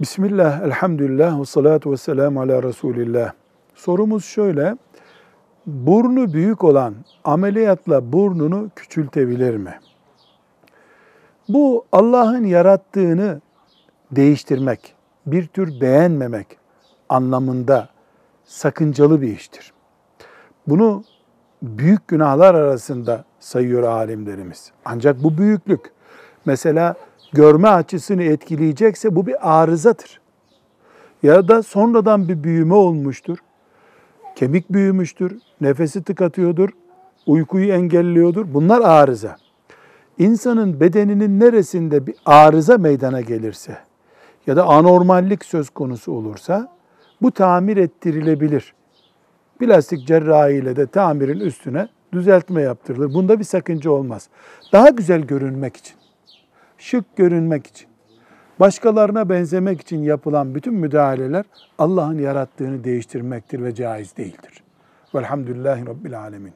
Bismillah, elhamdülillah, ve salatu ve selamu ala Resulillah. Sorumuz şöyle, burnu büyük olan ameliyatla burnunu küçültebilir mi? Bu Allah'ın yarattığını değiştirmek, bir tür beğenmemek anlamında sakıncalı bir iştir. Bunu büyük günahlar arasında sayıyor alimlerimiz. Ancak bu büyüklük mesela görme açısını etkileyecekse bu bir arızadır. Ya da sonradan bir büyüme olmuştur. Kemik büyümüştür, nefesi tıkatıyordur, uykuyu engelliyordur. Bunlar arıza. İnsanın bedeninin neresinde bir arıza meydana gelirse ya da anormallik söz konusu olursa bu tamir ettirilebilir. Plastik cerrahi ile de tamirin üstüne düzeltme yaptırılır. Bunda bir sakınca olmaz. Daha güzel görünmek için, şık görünmek için, başkalarına benzemek için yapılan bütün müdahaleler Allah'ın yarattığını değiştirmektir ve caiz değildir. Velhamdülillahi Rabbil Alemin.